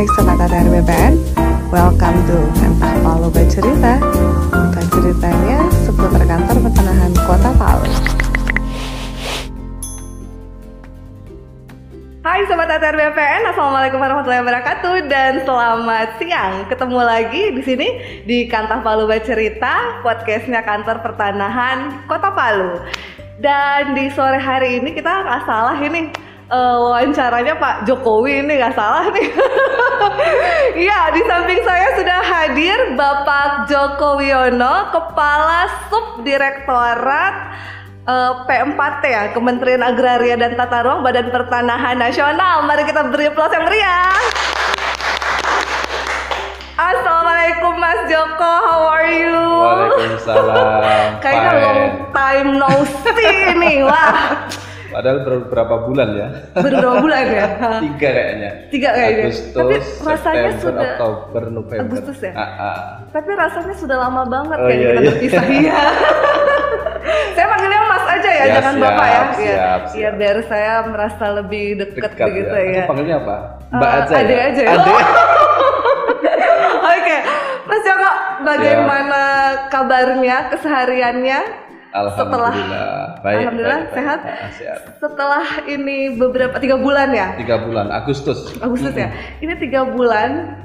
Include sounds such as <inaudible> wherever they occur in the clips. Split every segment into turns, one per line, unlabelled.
Hai Sobat ATR BPN Welcome to Kantah Palu Bercerita. Bukan ceritanya seputar kantor pertanahan kota Palu. Hai Sobat ATR BPN, Assalamualaikum warahmatullahi wabarakatuh. Dan selamat siang. Ketemu lagi di sini di Kantah Palu Bercerita Podcastnya kantor pertanahan kota Palu. Dan di sore hari ini kita nggak salah ini uh, wawancaranya Pak Jokowi ini nggak salah nih. <laughs> Iya, di samping saya sudah hadir Bapak Joko Wiono, Kepala Subdirektorat uh, P4T ya, Kementerian Agraria dan Tata Ruang Badan Pertanahan Nasional. Mari kita beri aplaus yang meriah. Assalamualaikum Mas Joko, how are you?
Waalaikumsalam. <laughs>
Kayaknya long time no see nih, wah. <laughs>
Padahal berapa bulan ya?
Berapa bulan ya? <laughs>
Tiga kayaknya.
Tiga kayaknya.
Agustus,
Tapi rasanya
September,
sudah
Oktober, November.
Agustus ya?
Ah, ah.
Tapi rasanya sudah lama banget
Oh,
kayak
iya,
kita
iya.
berpisah <laughs> iya. saya panggilnya Mas aja ya,
Ya,
jangan
siap,
Bapak ya. Iya.
siap,
Iya,
siap.
biar saya merasa lebih deket
Dekat
begitu
ya.
ya.
Aku panggilnya apa? Mbak
Eh,
aja
Ade
ya?
aja ya.
Ade. <laughs>
Oke, Mas Joko, bagaimana kabarnya, kesehariannya?
Alhamdulillah. Baik.
Alhamdulillah
baik, baik.
sehat.
Ah, sehat.
Setelah ini beberapa tiga bulan ya,
Tiga bulan, Agustus.
Agustus ya. Ini tiga bulan.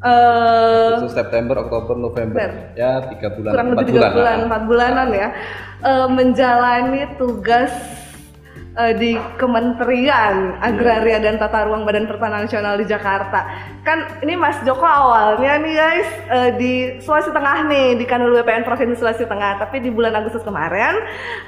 eh
Agustus, September, Oktober, November. Ya, tiga bulan,
kurang lebih tiga bulan, empat bulanan ya, eh, menjalani tugas eh, di Kementerian Agraria dan Tata Ruang Badan Pertanahan Nasional di Jakarta. Kan ini Mas Joko awalnya nih guys eh, di Sulawesi Tengah nih di Kanwil BPN Provinsi Sulawesi Tengah, tapi di bulan Agustus kemarin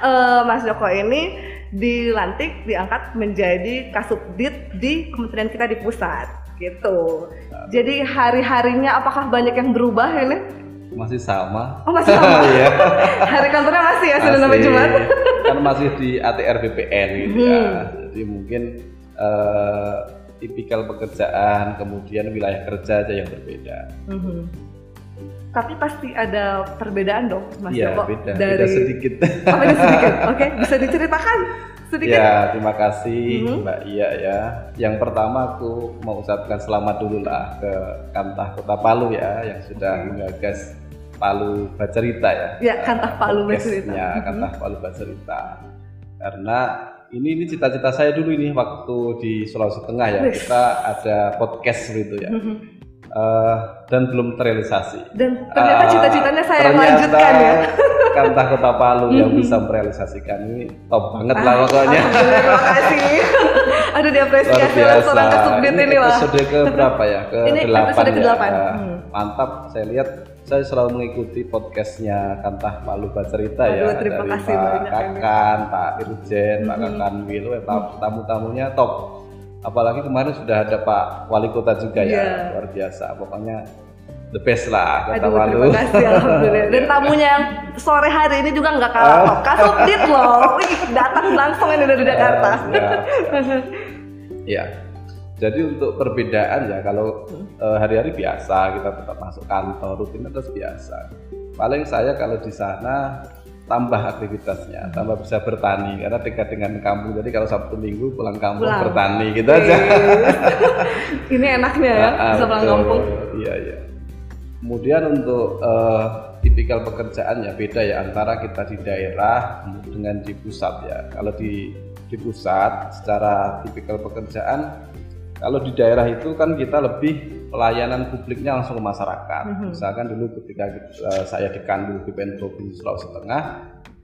eh, Mas Joko ini dilantik diangkat menjadi Kasubdit di kementerian kita di pusat gitu. Jadi hari-harinya apakah banyak yang berubah ini?
Masih sama.
Oh masih sama. <laughs>
Iya.
Hari kantornya masih ya Senin sampai Jumat. <laughs>
kan masih di ATR BPN gitu ya.
Hmm.
Jadi mungkin eh, tipikal pekerjaan, kemudian wilayah kerja aja yang berbeda.
Mhm. Tapi pasti ada perbedaan dong, Mas
Iya,
Joko.
beda,
dari
beda sedikit.
Oh, beda sedikit. <laughs> Oke, bisa diceritakan sedikit.
ya, terima kasih
Mhm.
Mbak Iya ya. Yang pertama aku mau ucapkan selamat dulu lah ke Kantah Kota Palu ya yang sudah menggagas Palu Bacerita ya.
Ya, Kantah Palu Bacerita.
Podcastnya
Mhm.
Kantah Palu Bacerita. Karena ini ini cita-cita saya dulu ini waktu di Sulawesi Tengah ya
Wih.
kita ada podcast gitu ya. Eh, dan belum terrealisasi.
Dan ternyata
Ah,
cita-citanya saya
ternyata
lanjutkan ya. <laughs>
Kantah Kota Palu yang
Mhm.
bisa merealisasikan ini top banget lah pokoknya.
Terima kasih. <laughs> Aduh
Luar
diapresiasi seorang kasubdit ini lah.
episode ke berapa ya? Ke
Ini
delapan
episode
ya.
ke-delapan.
Ya.
Hmm.
Mantap. Saya lihat saya selalu mengikuti podcastnya Kantah Palu Bacerita ya.
Terima
Dari
kasih
Pak
ini.
Kakan, Pak Irjen, Pak
Hmm.
Kakan Wil, eh, tam- tamu-tamunya top. Apalagi kemarin sudah ada Pak Wali Kota juga
Iya.
ya, luar biasa. Pokoknya the best lah Kota
Aduh,
Palu.
terima kasih alhamdulillah. Dan <laughs> tamunya yang sore hari ini juga nggak kalah top. <laughs> Kasubdit loh. Datang langsung ini dari Jakarta.
Ya, siap. Ya. <laughs> Jadi untuk perbedaan ya kalau eh, hari-hari biasa kita tetap masuk kantor rutinitas biasa. Paling saya kalau di sana tambah aktivitasnya, tambah bisa bertani karena dekat dengan kampung. Jadi kalau Sabtu Minggu pulang kampung
Pulang.
bertani gitu aja. <laughs>
ini enaknya ya,
Ah,
bisa pulang kampung.
Iya iya. Kemudian untuk eh, tipikal pekerjaan ya beda ya antara kita di daerah dengan di pusat ya. Kalau di di pusat secara tipikal pekerjaan kalau di daerah itu kan kita lebih pelayanan publiknya langsung ke masyarakat.
Mhm.
Misalkan dulu ketika eh, saya di Kanwil BPN Provinsi Sulawesi Tengah,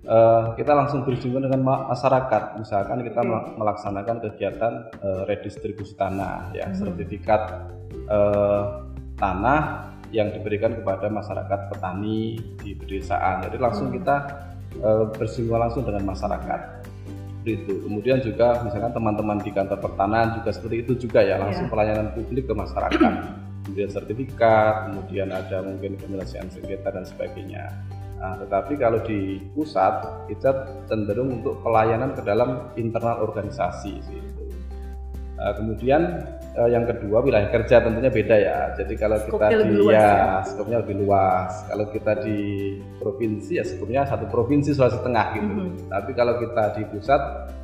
eh, kita langsung berjumpa dengan ma- masyarakat. Misalkan kita mel- melaksanakan kegiatan eh, redistribusi tanah, ya
Mhm.
sertifikat eh, tanah yang diberikan kepada masyarakat petani di pedesaan. Jadi langsung
Mhm.
kita eh, bersinggungan langsung dengan masyarakat. Seperti itu. Kemudian juga misalkan teman-teman di kantor pertanahan juga seperti itu juga ya langsung
Iya.
pelayanan publik ke masyarakat. kemudian sertifikat, kemudian ada mungkin penyelesaian sengketa dan sebagainya. Nah, tetapi kalau di pusat kita cenderung untuk pelayanan ke dalam internal organisasi. Nah, kemudian eh, yang kedua wilayah kerja tentunya beda ya. Jadi kalau kita di
lebih luas
ya,
ya.
skopnya lebih luas. Kalau kita di provinsi ya skopnya satu provinsi Sulawesi Tengah gitu.
Mhm.
Tapi kalau kita di pusat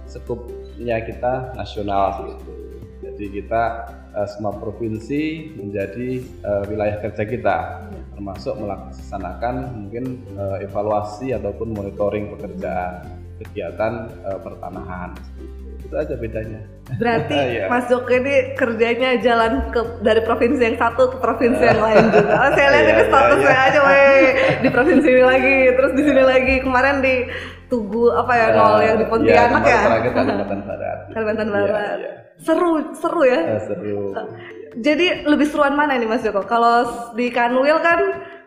skopnya kita nasional gitu. Jadi kita uh, semua provinsi menjadi uh, wilayah kerja kita, termasuk melaksanakan mungkin uh, evaluasi ataupun monitoring pekerjaan kegiatan uh, pertanahan itu aja bedanya.
Berarti <laughs> yeah. Mas Joko ini kerjanya jalan ke dari provinsi yang satu ke provinsi yang lain <laughs> juga. Oh, saya lihat yeah, ini iya, statusnya yeah. aja, weh di provinsi ini lagi, terus di sini lagi. Kemarin di Tugu apa ya nol yang di Pontianak
yeah,
ya?
Terakhir <laughs> Kalimantan Barat.
Kalimantan Barat. Yeah, yeah. Seru, seru ya?
Uh, seru.
Jadi lebih seruan mana nih Mas Joko? Kalau di Kanwil kan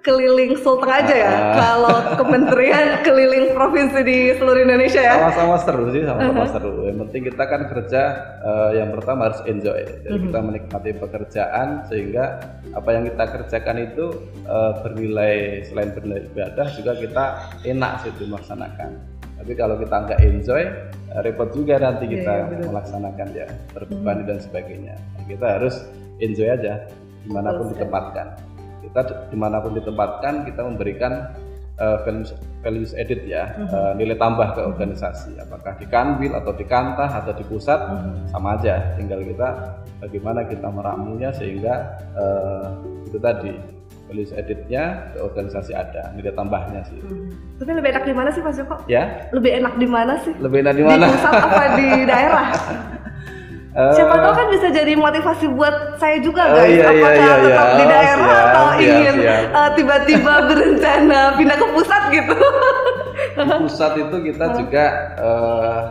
keliling Sulteng aja ya. Uh, Kalau kementerian <laughs> keliling provinsi di seluruh Indonesia ya.
Sama-sama seru sih, sama-sama uh-huh. seru. Yang penting kita kan kerja uh, yang pertama harus enjoy. Jadi uh-huh. kita menikmati pekerjaan sehingga apa yang kita kerjakan itu uh, bernilai selain bernilai ibadah juga kita enak sih melaksanakan. Tapi kalau kita nggak enjoy, uh, repot juga nanti iya, kita yeah, yeah, melaksanakan ya, terbebani uh-huh. dan sebagainya. Kita harus enjoy aja di mana pun ditempatkan kita di mana pun ditempatkan kita memberikan uh, values, values edit ya uh-huh. uh, nilai tambah ke organisasi apakah di kanwil atau di kantah atau di pusat uh-huh. sama aja tinggal kita bagaimana kita meramunya sehingga uh, itu tadi values editnya ke organisasi ada nilai tambahnya sih. Hmm.
Tapi lebih enak di mana sih Mas Joko?
Ya?
Lebih enak di mana sih?
Lebih enak di mana?
Di pusat apa di daerah? <laughs> Uh, Siapa tahu kan bisa jadi motivasi buat saya juga guys. Oh, iya, Apakah iya, iya, tetap iya. di daerah oh, siap, atau siap, ingin uh, tiba-tiba <laughs> berencana pindah ke pusat gitu?
di pusat itu kita juga uh,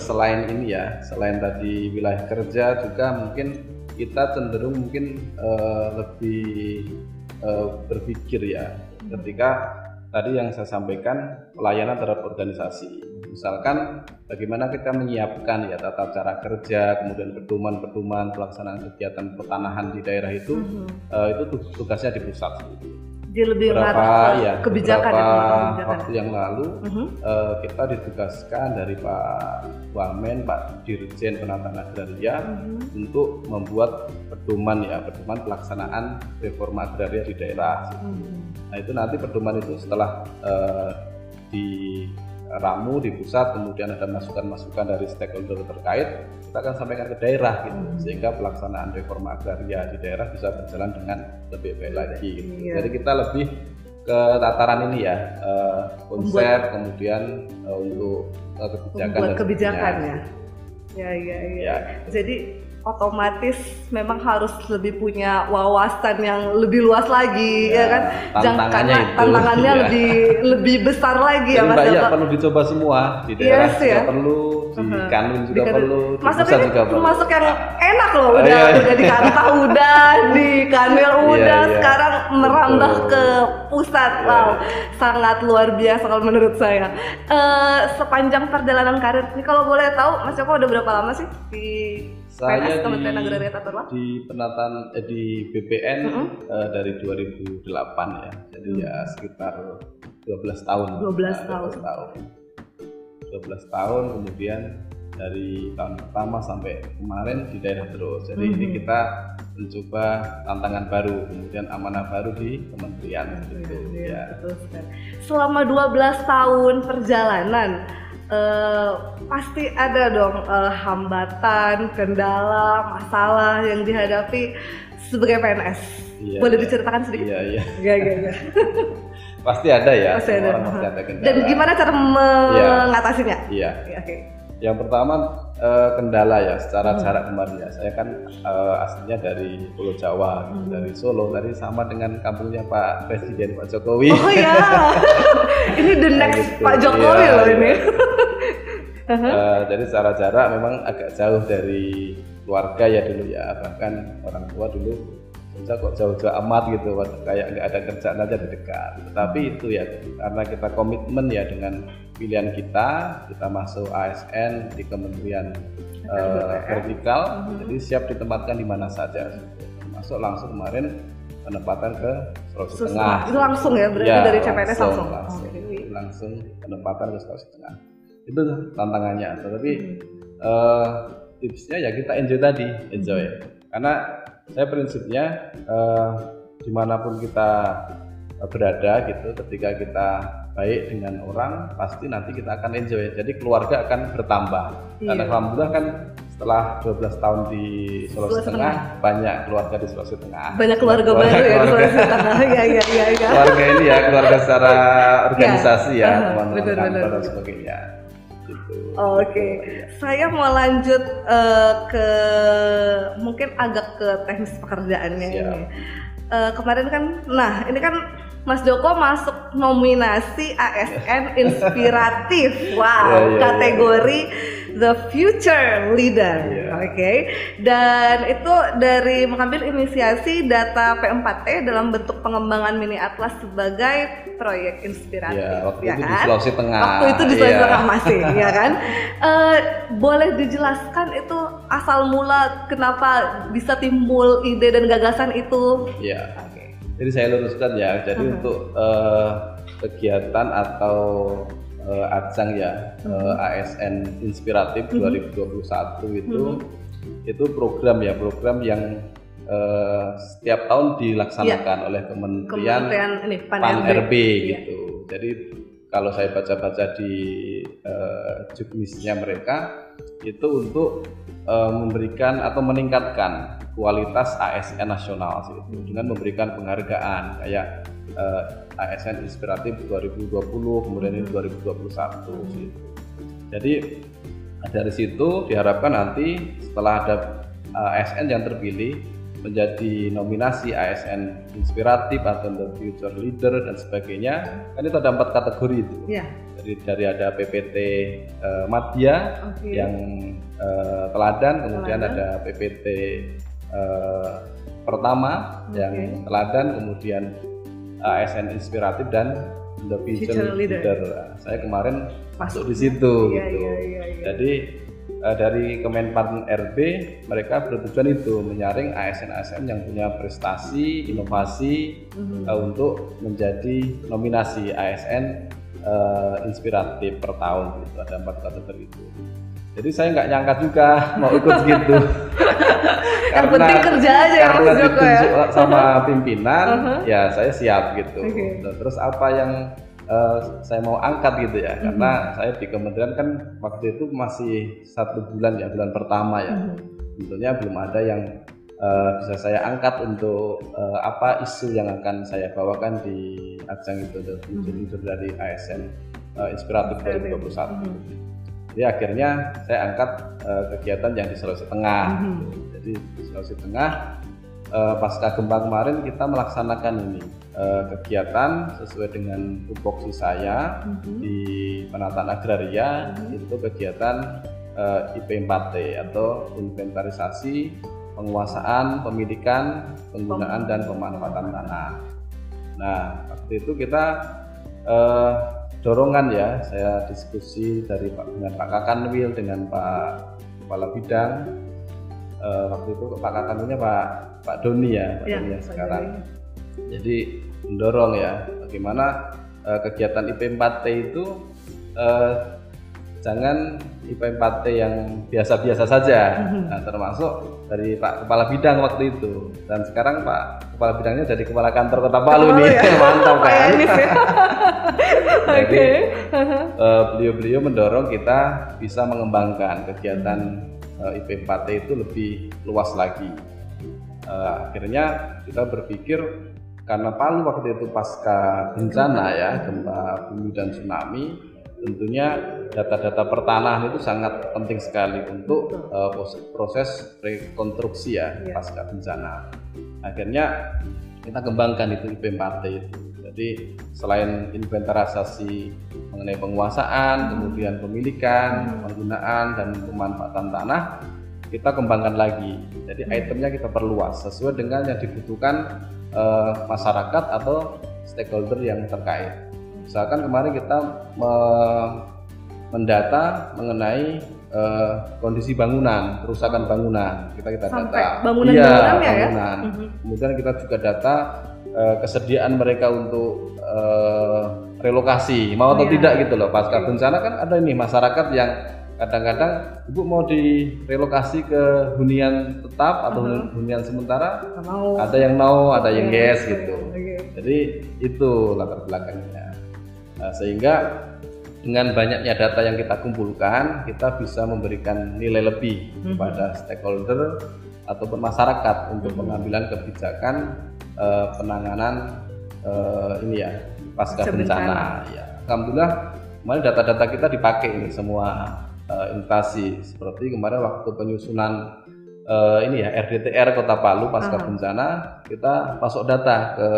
selain ini ya, selain tadi wilayah kerja juga mungkin kita cenderung mungkin uh, lebih uh, berpikir ya ketika tadi yang saya sampaikan pelayanan terhadap organisasi. Misalkan bagaimana kita menyiapkan ya tata cara kerja, kemudian pedoman-pedoman pelaksanaan kegiatan pertanahan di daerah itu, mm -hmm. uh, itu tugasnya di pusat.
Dia lebih
berapa ya, kebijakan beberapa ya, kebijakan. waktu yang lalu uh -huh. uh, kita ditugaskan dari Pak Wamen, Pak Dirjen Penataan Agraria uh -huh. untuk membuat pedoman ya, pedoman pelaksanaan reforma agraria di daerah. Uh -huh. Nah itu nanti pedoman itu setelah uh, di ramu di pusat kemudian ada masukan-masukan dari stakeholder terkait kita akan sampaikan ke daerah gitu hmm. sehingga pelaksanaan reforma agraria di daerah bisa berjalan dengan lebih baik lagi gitu. Iya. jadi kita lebih ke tataran ini ya uh, konsep Membuat, kemudian uh, untuk uh, kebijakan
dan kebijakan ya ya ya ya, ya. jadi otomatis memang harus lebih punya wawasan yang lebih luas lagi ya, ya kan
tantangannya itu,
tantangannya <laughs> ya. lebih lebih besar lagi
ya Mas banyak perlu dicoba semua di daerah yes, juga ya? perlu di uh-huh. kanun juga di perlu
di Mas pusat juga perlu masuk yang enak loh udah oh, iya, iya. udah di kantah <laughs> udah di kanwil iya, udah iya, sekarang merambah Betul. ke pusat iya. wow sangat luar biasa kalau menurut saya uh, sepanjang perjalanan karir ini kalau boleh tahu Mas Joko udah berapa lama sih di
saya PNS, Kementerian Agraria Tata Ruang? Di penataan eh, di BPN uh -huh. uh, dari 2008 ya. Jadi uh -huh. ya sekitar 12 tahun.
12 nah, tahun.
12 tahun. 12 tahun kemudian dari tahun pertama sampai kemarin di daerah terus. Jadi uh -huh. ini kita mencoba tantangan baru, kemudian amanah baru di kementerian gitu ya. Betul
Selama 12 tahun perjalanan uh, pasti ada dong uh, hambatan, kendala, masalah yang dihadapi sebagai PNS. Iya, Boleh iya. diceritakan sedikit?
Iya, iya.
Iya, iya, iya. <laughs>
pasti ada ya.
Pasti ada. Pasti ada kendala. Dan gimana cara iya. mengatasinya?
Iya. Oke. Okay. Yang pertama uh, kendala ya secara hmm. jarak kemarin ya. Saya kan uh, aslinya dari Pulau Jawa, hmm. dari Solo. Tadi sama dengan kampungnya Pak Presiden Pak Jokowi.
Oh ya. <laughs> ini the nah, next gitu. Pak Jokowi iya, loh iya. ini. <laughs>
uh, jadi secara jarak memang agak jauh dari keluarga ya dulu ya. Bahkan orang tua dulu bisa kok jauh-jauh amat gitu kayak nggak ada kerjaan aja di dekat. Tetapi itu ya karena kita komitmen ya dengan pilihan kita kita masuk ASN di Kementerian uh, vertikal. Uh -huh. jadi siap ditempatkan di mana saja. Masuk langsung kemarin penempatan ke Sulawesi. Tengah.
Itu langsung ya berarti ya, dari CPNS langsung
langsung, langsung, oh, langsung penempatan ke Sulawesi Tengah. Itu tantangannya. Tetapi hmm. uh, tipsnya ya kita enjoy tadi enjoy. Hmm. karena saya prinsipnya uh, di mana pun kita berada gitu ketika kita baik dengan orang pasti nanti kita akan enjoy jadi keluarga akan bertambah iya. dan alhamdulillah kan setelah 12 tahun di Sulawesi
Sulawesi
Tengah, banyak keluarga di Sulawesi Tengah.
Banyak keluarga baru ya di
keluarga,
Sulawesi Tengah. <laughs> Iya iya iya iya.
keluarga ini ya, keluarga secara organisasi ya,
uh,
teman-teman kantor
benar.
dan sebagainya. Gitu.
Oke, saya mau lanjut eh, ke mungkin agak ke teknis pekerjaannya
Siap.
ini. Eh, kemarin kan, nah ini kan Mas Joko masuk nominasi ASN Inspiratif, <laughs> wow,
Ya, ya, ya.
kategori The Future Leader,
Ya.
oke. Dan itu dari mengambil inisiasi data P4T dalam bentuk pengembangan mini atlas sebagai proyek inspiratif,
Ya, waktu
ya
itu di
kan?
Sulawesi Tengah.
Waktu itu di Sulawesi
Iya.
Tengah masih, <laughs> ya kan? Eh, boleh dijelaskan itu asal mula kenapa bisa timbul ide dan gagasan itu?
Ya.
Oke.
Jadi saya luruskan ya. Jadi
Mhm.
untuk eh, kegiatan atau eh, ajang ya
Mhm.
eh, ASN Inspiratif
Mhm.
2021 itu itu program ya program yang eh, setiap tahun dilaksanakan oleh Kementerian,
Kementerian ini Pan,
Pan
RB. Iya.
gitu. Jadi kalau saya baca-baca di eh, juknisnya mereka itu untuk eh, memberikan atau meningkatkan kualitas ASN nasional sih, itu dengan memberikan penghargaan kayak eh, ASN Inspiratif 2020 kemudian ini 2021 sih. Jadi dari situ diharapkan nanti setelah ada ASN yang terpilih menjadi nominasi ASN inspiratif atau the future leader dan sebagainya kan itu ada empat kategori itu
Iya.
jadi dari ada PPT eh, Madya
Oke.
yang eh, teladan kemudian
Teladan.
ada PPT eh, pertama
Oke.
yang teladan kemudian ASN inspiratif dan the future,
Future leader.
leader. Nah, saya kemarin
Masuk.
di situ
Iya,
gitu.
iya, iya, iya.
Jadi eh, dari Kemenpan RB mereka bertujuan itu menyaring ASN-ASN yang punya prestasi, inovasi
Mhm.
eh, untuk menjadi nominasi ASN eh, inspiratif per tahun gitu. Ada empat kategori itu. Jadi saya nggak nyangka juga <laughs> mau ikut gitu.
Yang <laughs> penting kerja aja ya,
karena
ya.
ditunjuk sama pimpinan,
Uh-huh.
ya saya siap gitu.
Oke.
Nah, Terus apa yang eh, saya mau angkat gitu ya?
Mhm.
Karena saya di kementerian kan waktu itu masih satu bulan ya, bulan pertama ya.
Mhm.
Tentunya belum ada yang eh, bisa saya angkat untuk eh, apa isu yang akan saya bawakan di ajang itu
Mhm.
leader dari ASN eh, Inspiratif 2021.
Mhm.
Jadi akhirnya saya angkat eh, kegiatan yang di Sulawesi Tengah.
Mhm.
Jadi di Sulawesi Tengah eh, pasca gempa kemarin kita melaksanakan ini eh, kegiatan sesuai dengan tupoksi saya
Mhm.
di penataan agraria
Mhm.
itu kegiatan eh, IP4T atau inventarisasi penguasaan, pemilikan, penggunaan dan pemanfaatan tanah. Nah, waktu itu kita eh, dorongan ya, saya diskusi dari Pak dengan Pak Kakanwil dengan Pak Kepala Bidang. Eh, waktu itu Pak Kakanwilnya Pak Pak Doni ya, Pak
Iya,
Doni sekarang.
Doni.
Jadi mendorong ya, bagaimana eh, kegiatan IP4T itu eh, jangan IP4T yang biasa-biasa saja,
Mhm.
nah, termasuk dari Pak Kepala Bidang waktu itu. Dan sekarang Pak Kepala Bidangnya jadi Kepala Kantor Kota Palu nih,
ya? <laughs>
mantap kan? <laughs>
Yanis ya. Oke.
Jadi, eh, beliau-beliau mendorong kita bisa mengembangkan kegiatan eh, IP4T itu lebih luas lagi. Eh, akhirnya kita berpikir karena Palu waktu itu pasca bencana ya gempa bumi dan tsunami, tentunya data-data pertanahan itu sangat penting sekali untuk pos- proses rekonstruksi ya
Iya.
pasca bencana. Akhirnya kita kembangkan itu IP4T itu. Jadi selain inventarisasi mengenai penguasaan, kemudian pemilikan, penggunaan dan pemanfaatan tanah, kita kembangkan lagi. Jadi itemnya kita perluas sesuai dengan yang dibutuhkan eh, masyarakat atau stakeholder yang terkait. Misalkan kemarin kita me- mendata mengenai eh, kondisi bangunan, kerusakan bangunan. Kita kita
Sampai
data.
bangunan
Iya,
bangunannya ya?
bangunan.
Mhm.
Kemudian kita juga data eh, kesediaan mereka untuk eh, relokasi, mau atau
Iya.
tidak gitu loh. Pasca
Oke.
bencana kan ada ini masyarakat yang kadang-kadang ibu mau direlokasi ke hunian tetap atau
Mhm.
hunian sementara,
mau.
ada yang mau, ada yang
Oke,
yes gitu.
oke.
Jadi itu latar belakangnya. Nah, sehingga dengan banyaknya data yang kita kumpulkan, kita bisa memberikan nilai lebih
Mhm.
kepada stakeholder ataupun masyarakat untuk
Mhm.
pengambilan kebijakan eh, penanganan eh, ini ya pasca bencana.
bencana.
Ya, alhamdulillah kemarin data-data kita dipakai ini semua eh, instansi seperti kemarin waktu penyusunan eh, ini ya RDTR Kota Palu pasca
Aha.
bencana kita masuk data ke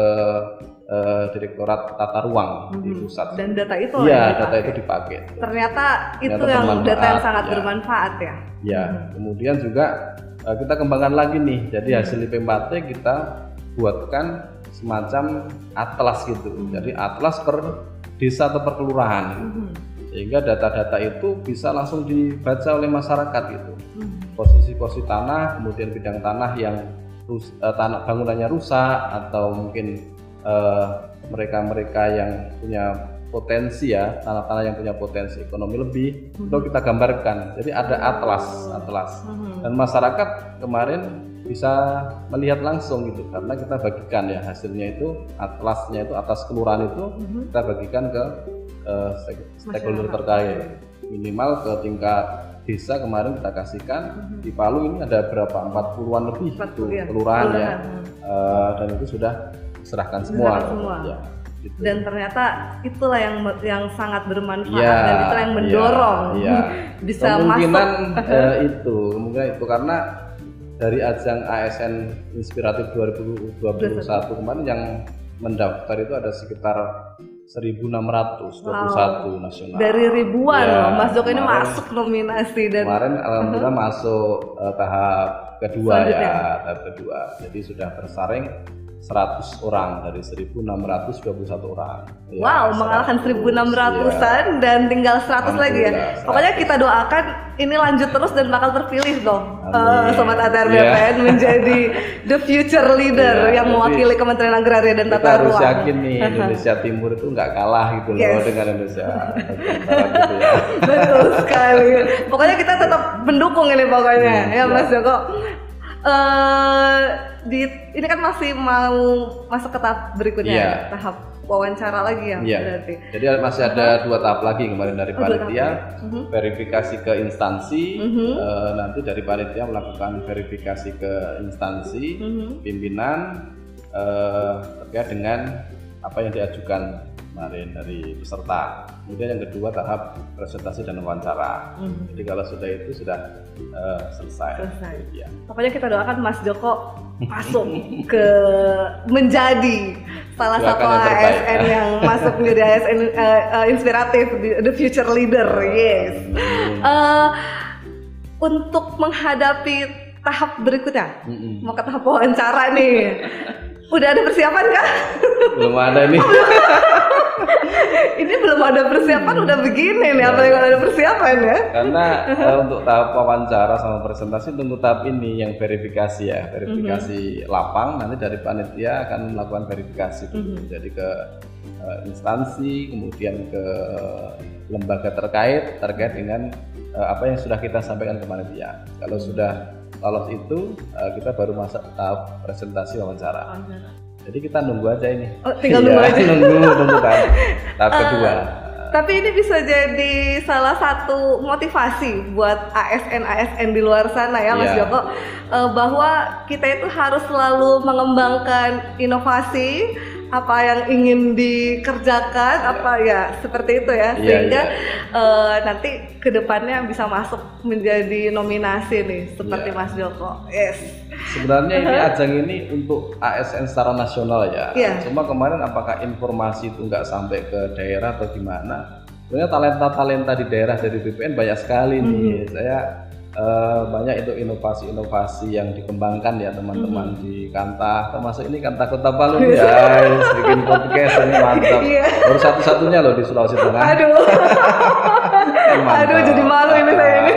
eh, Direktorat Tata Ruang di
Mhm.
pusat.
Dan data itu
Iya,
yang
data
dipakai.
itu dipakai.
Ternyata itu
Ternyata
yang
bermanfaat,
data yang sangat
ya.
bermanfaat ya.
Ya,
Mhm.
kemudian juga eh, kita kembangkan lagi nih. Jadi
Hmm.
hasil IP4 kita buatkan semacam atlas gitu.
Hmm.
Jadi atlas per desa atau per kelurahan.
Mhm.
Sehingga data-data itu bisa langsung dibaca oleh masyarakat gitu.
Mhm.
Posisi-posisi tanah, kemudian bidang tanah yang rus- eh, tanah bangunannya rusak atau mungkin eh, mereka-mereka yang punya potensi ya tanah-tanah yang punya potensi ekonomi lebih
Mhm.
itu kita gambarkan jadi ada atlas atlas
Mhm.
dan masyarakat kemarin bisa melihat langsung gitu karena kita bagikan ya hasilnya itu atlasnya itu atas kelurahan itu
Mhm.
kita bagikan ke stake- stakeholder terkait minimal ke tingkat desa kemarin kita kasihkan
Mhm.
di Palu ini ada berapa 40-an lebih
40,
itu
ya.
kelurahan ya. Eh, dan itu sudah diserahkan semua,
Diserahkan semua.
Ya, gitu.
Dan ternyata itulah yang yang sangat bermanfaat
Ya,
dan itulah yang
ya,
mendorong
ya. <laughs>
bisa
kemungkinan
masuk. <laughs>
eh, itu kemungkinan itu karena dari ajang ASN Inspiratif 2021 kemarin yang mendaftar itu ada sekitar 1621 nasional.
Dari ribuan
Ya,
loh, Mas Joko ini masuk nominasi dan
Kemarin alhamdulillah masuk eh, tahap kedua
Selanjutnya.
ya, tahap kedua. Jadi sudah bersaing 100 orang dari 1621 orang. Ya,
wow
100,
mengalahkan 1600-an
ya.
dan tinggal 100 lagi ya. Pokoknya kita doakan ini lanjut terus dan bakal terpilih dong eh, Sobat ATR. BPN menjadi <laughs> the future leader
Iya,
yang mewakili Kementerian Agraria dan
Kita
Tata
harus
Ruang.
yakin nih <laughs> Indonesia Timur itu nggak kalah gitu loh
Yes.
dengan Indonesia <laughs> Barat gitu ya.
Betul sekali. Pokoknya kita tetap mendukung ini pokoknya ya
siap.
Mas Joko. Eh di ini kan masih mau masuk ke tahap berikutnya,
Iya.
ya? tahap wawancara lagi ya
Iya.
berarti.
Jadi masih ada dua tahap lagi kemarin dari
Oh,
panitia.
Mhm.
verifikasi ke instansi.
Mhm.
eh, nanti dari panitia melakukan verifikasi ke instansi
Mhm.
pimpinan eh, terkait dengan apa yang diajukan kemarin dari peserta. Kemudian yang kedua tahap presentasi dan wawancara.
Mhm.
Jadi kalau sudah itu sudah eh, selesai.
Selesai.
Ya.
Pokoknya kita doakan Mas Joko masuk ke menjadi salah
Doakan
satu
yang terbaik.
ASN yang masuk menjadi ASN eh, eh, inspiratif, the future leader, yes.
Hmm.
Eh, untuk menghadapi tahap berikutnya,
Mm-mm.
mau ke tahap wawancara nih, udah ada persiapan kah?
Belum ada nih. <laughs>
Ini belum ada persiapan, udah begini nih, apalagi kalau ada persiapan ya?
Karena eh, untuk tahap wawancara sama presentasi tunggu tahap ini yang verifikasi ya, verifikasi lapang nanti dari panitia akan melakukan verifikasi dulu. Jadi ke eh, instansi, kemudian ke lembaga terkait terkait dengan eh, apa yang sudah kita sampaikan ke panitia. Kalau sudah lolos itu eh, kita baru masuk tahap presentasi wawancara. Jadi kita nunggu aja ini.
Oh, tinggal <laughs> nunggu
Iya,
aja. <laughs>
nunggu nunggu tahap, tahap <laughs> kedua.
Tapi ini bisa jadi salah satu motivasi buat ASN-ASN di luar sana ya Mas
Iya.
Joko eh, bahwa kita itu harus selalu mengembangkan inovasi apa yang ingin dikerjakan apa ya seperti itu ya
Iya,
sehingga
iya.
eh, nanti ke depannya bisa masuk menjadi nominasi nih seperti
Iya.
Mas Joko. Yes.
Sebenarnya ini ajang ini untuk ASN secara nasional ya.
Iya.
Cuma kemarin apakah informasi itu nggak sampai ke daerah atau gimana? Sebenarnya talenta-talenta di daerah dari BPN banyak sekali nih. Saya eh, banyak itu inovasi-inovasi yang dikembangkan ya teman-teman di Kantah. Termasuk ini Kantah Kota Palu nih, guys. Bikin podcast ini mantap.
Iya.
Baru satu-satunya loh di Sulawesi Tengah.
Aduh. Aduh jadi malu ini saya ini.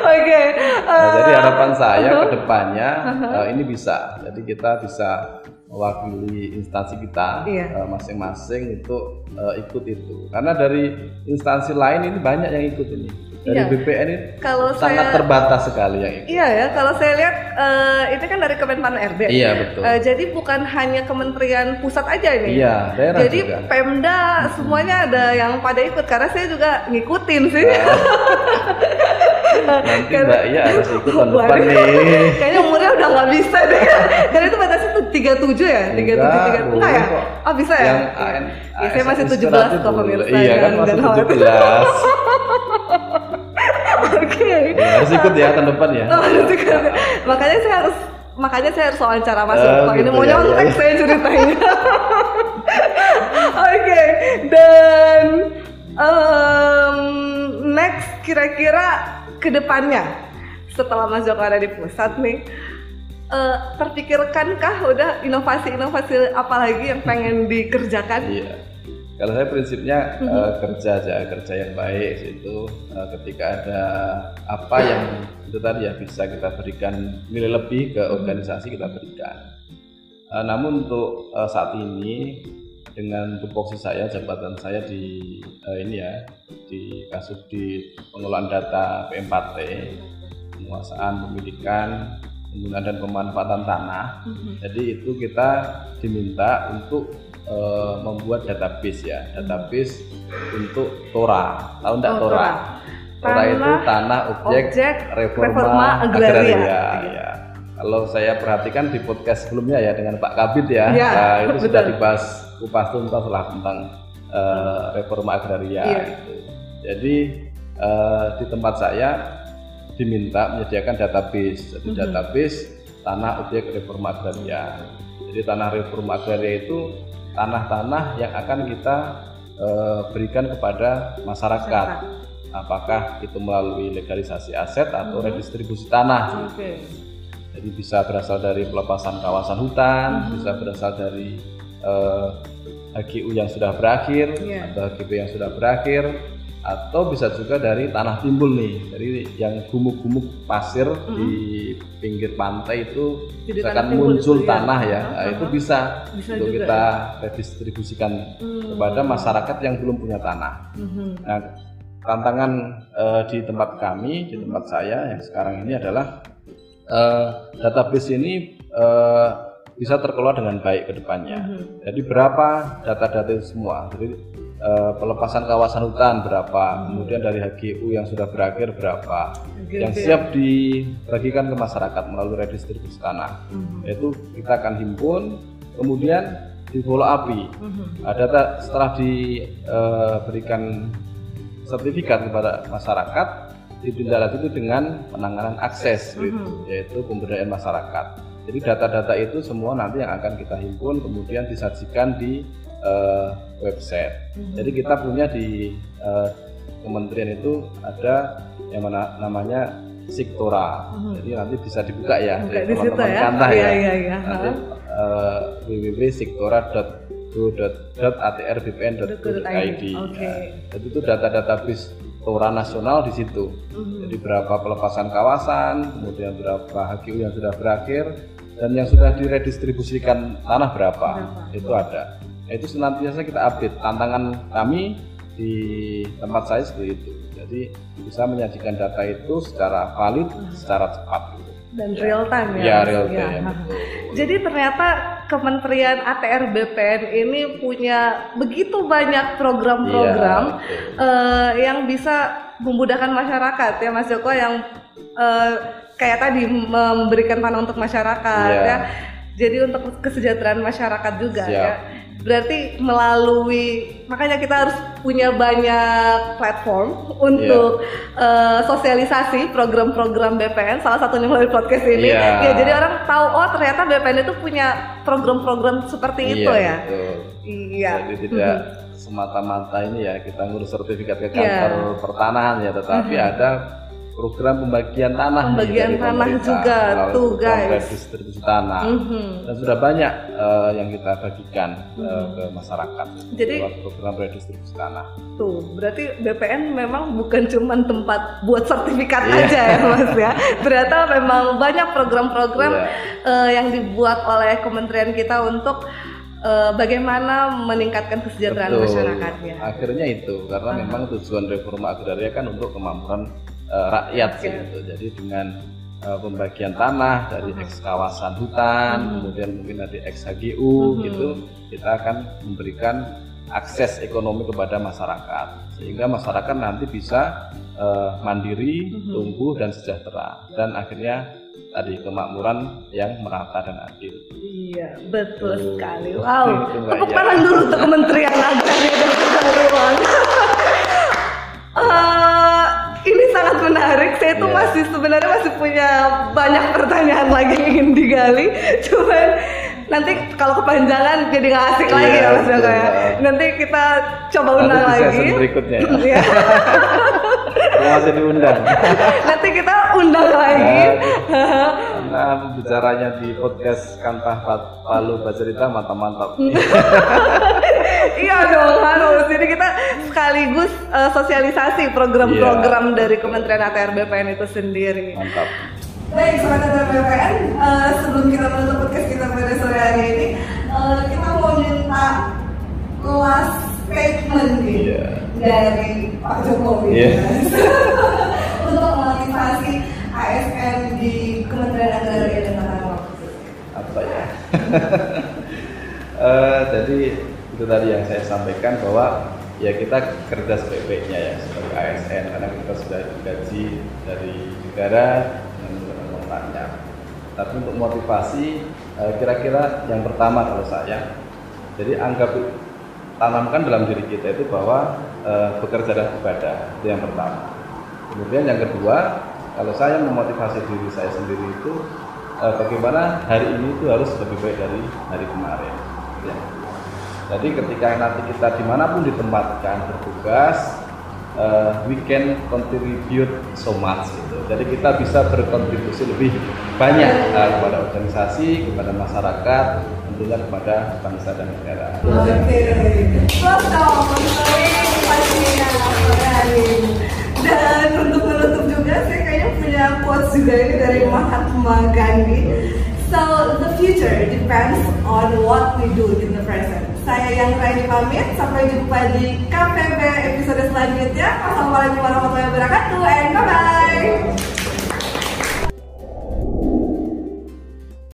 Oke.
Nah,
eh,
jadi harapan saya ke depannya eh, ini bisa. Jadi kita bisa mewakili instansi kita
Iya.
eh, masing-masing untuk eh, ikut itu. Karena dari instansi lain ini banyak yang ikut ini. Dari
Iya.
BPN ini
Kalau
sangat
saya
terbatas sekali itu.
Iya ya, kalau saya lihat eh, ini kan dari Kemenpan RB.
Iya betul.
Eh, jadi bukan hanya kementerian pusat aja ini.
Iya, daerah
Jadi
juga.
Pemda semuanya ada yang pada ikut karena saya juga ngikutin sih. <laughs>
Nanti Mbak Iya harus ikut tahun depan nih.
Udah nggak bisa deh. <laughs> Karena itu batasnya tuh 37 ya? 37
Enggak,
3 Enggak ya? Oh, bisa ya?
Yang AN,
Ya, saya masih 17
Inspiratif
kok, pemirsa,
Iya kan <laughs> masih
khawatir.
17.
Oke.
Ya, harus ikut ya tahun depan ya.
Oh, nanti kan. makanya saya harus makanya saya harus wawancara Mas
Oh,
Yoko. ini
gitu
mau
ya,
nyontek
ya.
saya ceritanya. <laughs> Oke, dan em, next kira-kira ke depannya setelah Mas Joko ada di pusat nih, eh, terpikirkankah udah inovasi-inovasi apa lagi yang pengen dikerjakan?
Iya. Kalau saya prinsipnya
Mhm.
eh, kerja aja, kerja yang baik itu eh, ketika ada apa yang itu tadi ya bisa kita berikan nilai lebih ke organisasi kita berikan. Eh, namun untuk eh, saat ini dengan tupoksi saya, jabatan saya di eh, ini ya di kasus di pengelolaan data PM4T, penguasaan pemilikan, penggunaan dan pemanfaatan tanah.
Mhm.
Jadi itu kita diminta untuk eh, membuat database ya, database untuk Tora. Tahu enggak
Oh,
Tora?
Tora.
Tora itu
Tanah,
objek,
Objek
reforma,
reforma agraria.
ya. Kalau saya perhatikan di podcast sebelumnya ya dengan Pak Kabit ya,
Ya,
nah, itu sudah
betul.
dibahas kupas tuntas lah tentang eh, reforma agraria.
Iya.
Gitu. Jadi eh, di tempat saya diminta menyediakan database, jadi
Mhm.
database tanah objek reforma agraria. Jadi tanah reforma agraria itu tanah-tanah yang akan kita eh, berikan kepada masyarakat. Apakah itu melalui legalisasi aset atau
Mhm.
redistribusi tanah?
Oke.
Jadi bisa berasal dari pelepasan kawasan hutan,
Mhm.
bisa berasal dari eh, HGU yang sudah berakhir
Iya.
atau HGB yang sudah berakhir, atau bisa juga dari tanah timbul nih, dari yang gumuk-gumuk pasir di pinggir pantai itu.
Jadi
akan muncul
itu ya.
tanah ya,
Ah,
Nah,
ah,
itu
ah.
bisa,
Bisa
untuk
juga
kita redistribusikan
Hmm.
kepada masyarakat yang belum punya tanah.
Mhm.
Nah, tantangan eh, di tempat kami, di tempat saya yang sekarang ini adalah eh, database ini eh, bisa terkelola dengan baik ke depannya.
Mhm.
Jadi berapa data-data itu semua? Jadi eh, pelepasan kawasan hutan berapa? Kemudian dari HGU yang sudah berakhir berapa?
Gitu
Yang
ya.
siap dibagikan ke masyarakat melalui redistribusi tanah.
Mhm.
Itu kita akan himpun, kemudian di follow
Mhm.
Nah, data setelah diberikan sertifikat kepada masyarakat ditindaklanjuti dengan penanganan akses gitu,
Mhm.
yaitu pemberdayaan masyarakat. Jadi data-data itu semua nanti yang akan kita himpun kemudian disajikan di eh, website.
Mhm.
Jadi kita punya di eh, kementerian itu ada yang mana namanya Siktora.
Mhm.
Jadi nanti bisa dibuka ya
Buka
dari teman-teman
ya.
Kantah
Iya
ya
iya iya.
nanti uh, www.siktora.go.atrbpn.id.
Oke.
Nah, jadi itu data-database Tora nasional di situ.
Mhm.
Jadi berapa pelepasan kawasan, kemudian berapa HGU yang sudah berakhir, dan yang sudah diredistribusikan tanah berapa,
Berapa.
itu ada. Nah, itu senantiasa kita update. Tantangan kami di tempat saya seperti itu. Jadi bisa menyajikan data itu secara valid, secara cepat. gitu.
Dan real time ya.
Ya, real
Ya.
time. betul. <laughs>
Jadi ternyata Kementerian ATR BPN ini punya begitu banyak program-program
betul.
eh, yang bisa memudahkan masyarakat ya Mas Joko yang eh, kayak tadi memberikan tanah untuk masyarakat
Iya.
ya. Jadi untuk kesejahteraan masyarakat juga
Siap.
ya. Berarti melalui makanya kita harus punya banyak platform untuk
Iya.
eh, sosialisasi program-program BPN salah satunya melalui podcast ini.
Iya.
Ya jadi orang tahu oh ternyata BPN itu punya program-program seperti itu
Iya,
ya.
betul.
Iya.
Jadi tidak semata-mata ini ya kita ngurus sertifikat ke
Iya.
kantor pertanahan ya, tetapi ada program pembagian tanah nih
Pembagian
dari
tanah juga, tuh, guys.
redistribusi tanah
Mhm.
dan sudah banyak eh, yang kita bagikan eh,
Mhm.
ke masyarakat
Jadi-
program redistribusi tanah.
Tuh, berarti BPN memang bukan cuma tempat buat sertifikat
Iya.
aja ya Mas ya. <laughs> Ternyata memang banyak program-program
Iya.
eh, yang dibuat oleh kementerian kita untuk uh, bagaimana meningkatkan kesejahteraan
Betul.
masyarakatnya.
Akhirnya itu karena memang tujuan reforma agraria kan untuk kemampuan uh, rakyat
Oke.
gitu. Jadi dengan uh, pembagian tanah dari eks kawasan hutan,
Mhm.
kemudian mungkin dari eks HGU
Mhm.
gitu, kita akan memberikan akses ekonomi kepada masyarakat sehingga masyarakat nanti bisa uh, mandiri,
Mhm.
tumbuh dan sejahtera dan akhirnya tadi kemakmuran yang merata dan adil.
Iya, betul
Tuh.
sekali. Wow. <laughs> Tepuk tangan dulu untuk Kementerian Agraria dan Pertanian. Ini sangat menarik. Saya tuh
Iya.
masih sebenarnya masih punya banyak pertanyaan lagi yang ingin digali. <laughs> Cuman nanti kalau kepanjangan jadi nggak asik lagi
Iya,
ya Mas Joko ya. Nanti kita coba undang lagi.
berikutnya ya. <laughs>
Iya.
masih diundang. <laughs>
nanti kita undang lagi.
Nah, bicaranya di podcast Kantah Palu Bacerita mantap-mantap.
Iya dong harus. Jadi kita sekaligus eh, sosialisasi program-program
Iya.
dari Kementerian ATR BPN itu sendiri.
Mantap.
Baik, sobat ATR BPN, eh, sebelum kita menutup podcast kita pada sore hari ini, eh, kita mau minta last statement nih
Iya.
dari Pak Jokowi
Iya. <laughs>
untuk memotivasi ASN di Kementerian Agraria dan Tata Ruang.
Apa ya? <laughs> Eh, jadi itu tadi yang saya sampaikan bahwa ya kita kerja sebaik-baiknya ya sebagai ASN karena kita sudah digaji dari negara dengan menggunakan. Tapi untuk motivasi eh, kira-kira yang pertama kalau saya, jadi anggap tanamkan dalam diri kita itu bahwa eh, bekerja dan ibadah itu yang pertama. Kemudian yang kedua, kalau saya memotivasi diri saya sendiri itu eh, bagaimana hari ini itu harus lebih baik dari hari kemarin. Ya. Jadi ketika nanti kita di mana pun ditempatkan bertugas, eh, we can contribute so much gitu. Jadi kita bisa berkontribusi lebih banyak eh, kepada organisasi, kepada masyarakat, tentunya kepada bangsa dan negara.
Dan untuk menutup juga saya kayaknya punya quotes juga ini dari Mahatma Gandhi. So the future depends on what we do in the present. Saya yang Raini pamit, sampai jumpa di KPB episode selanjutnya. Wassalamualaikum warahmatullahi wabarakatuh, and bye-bye!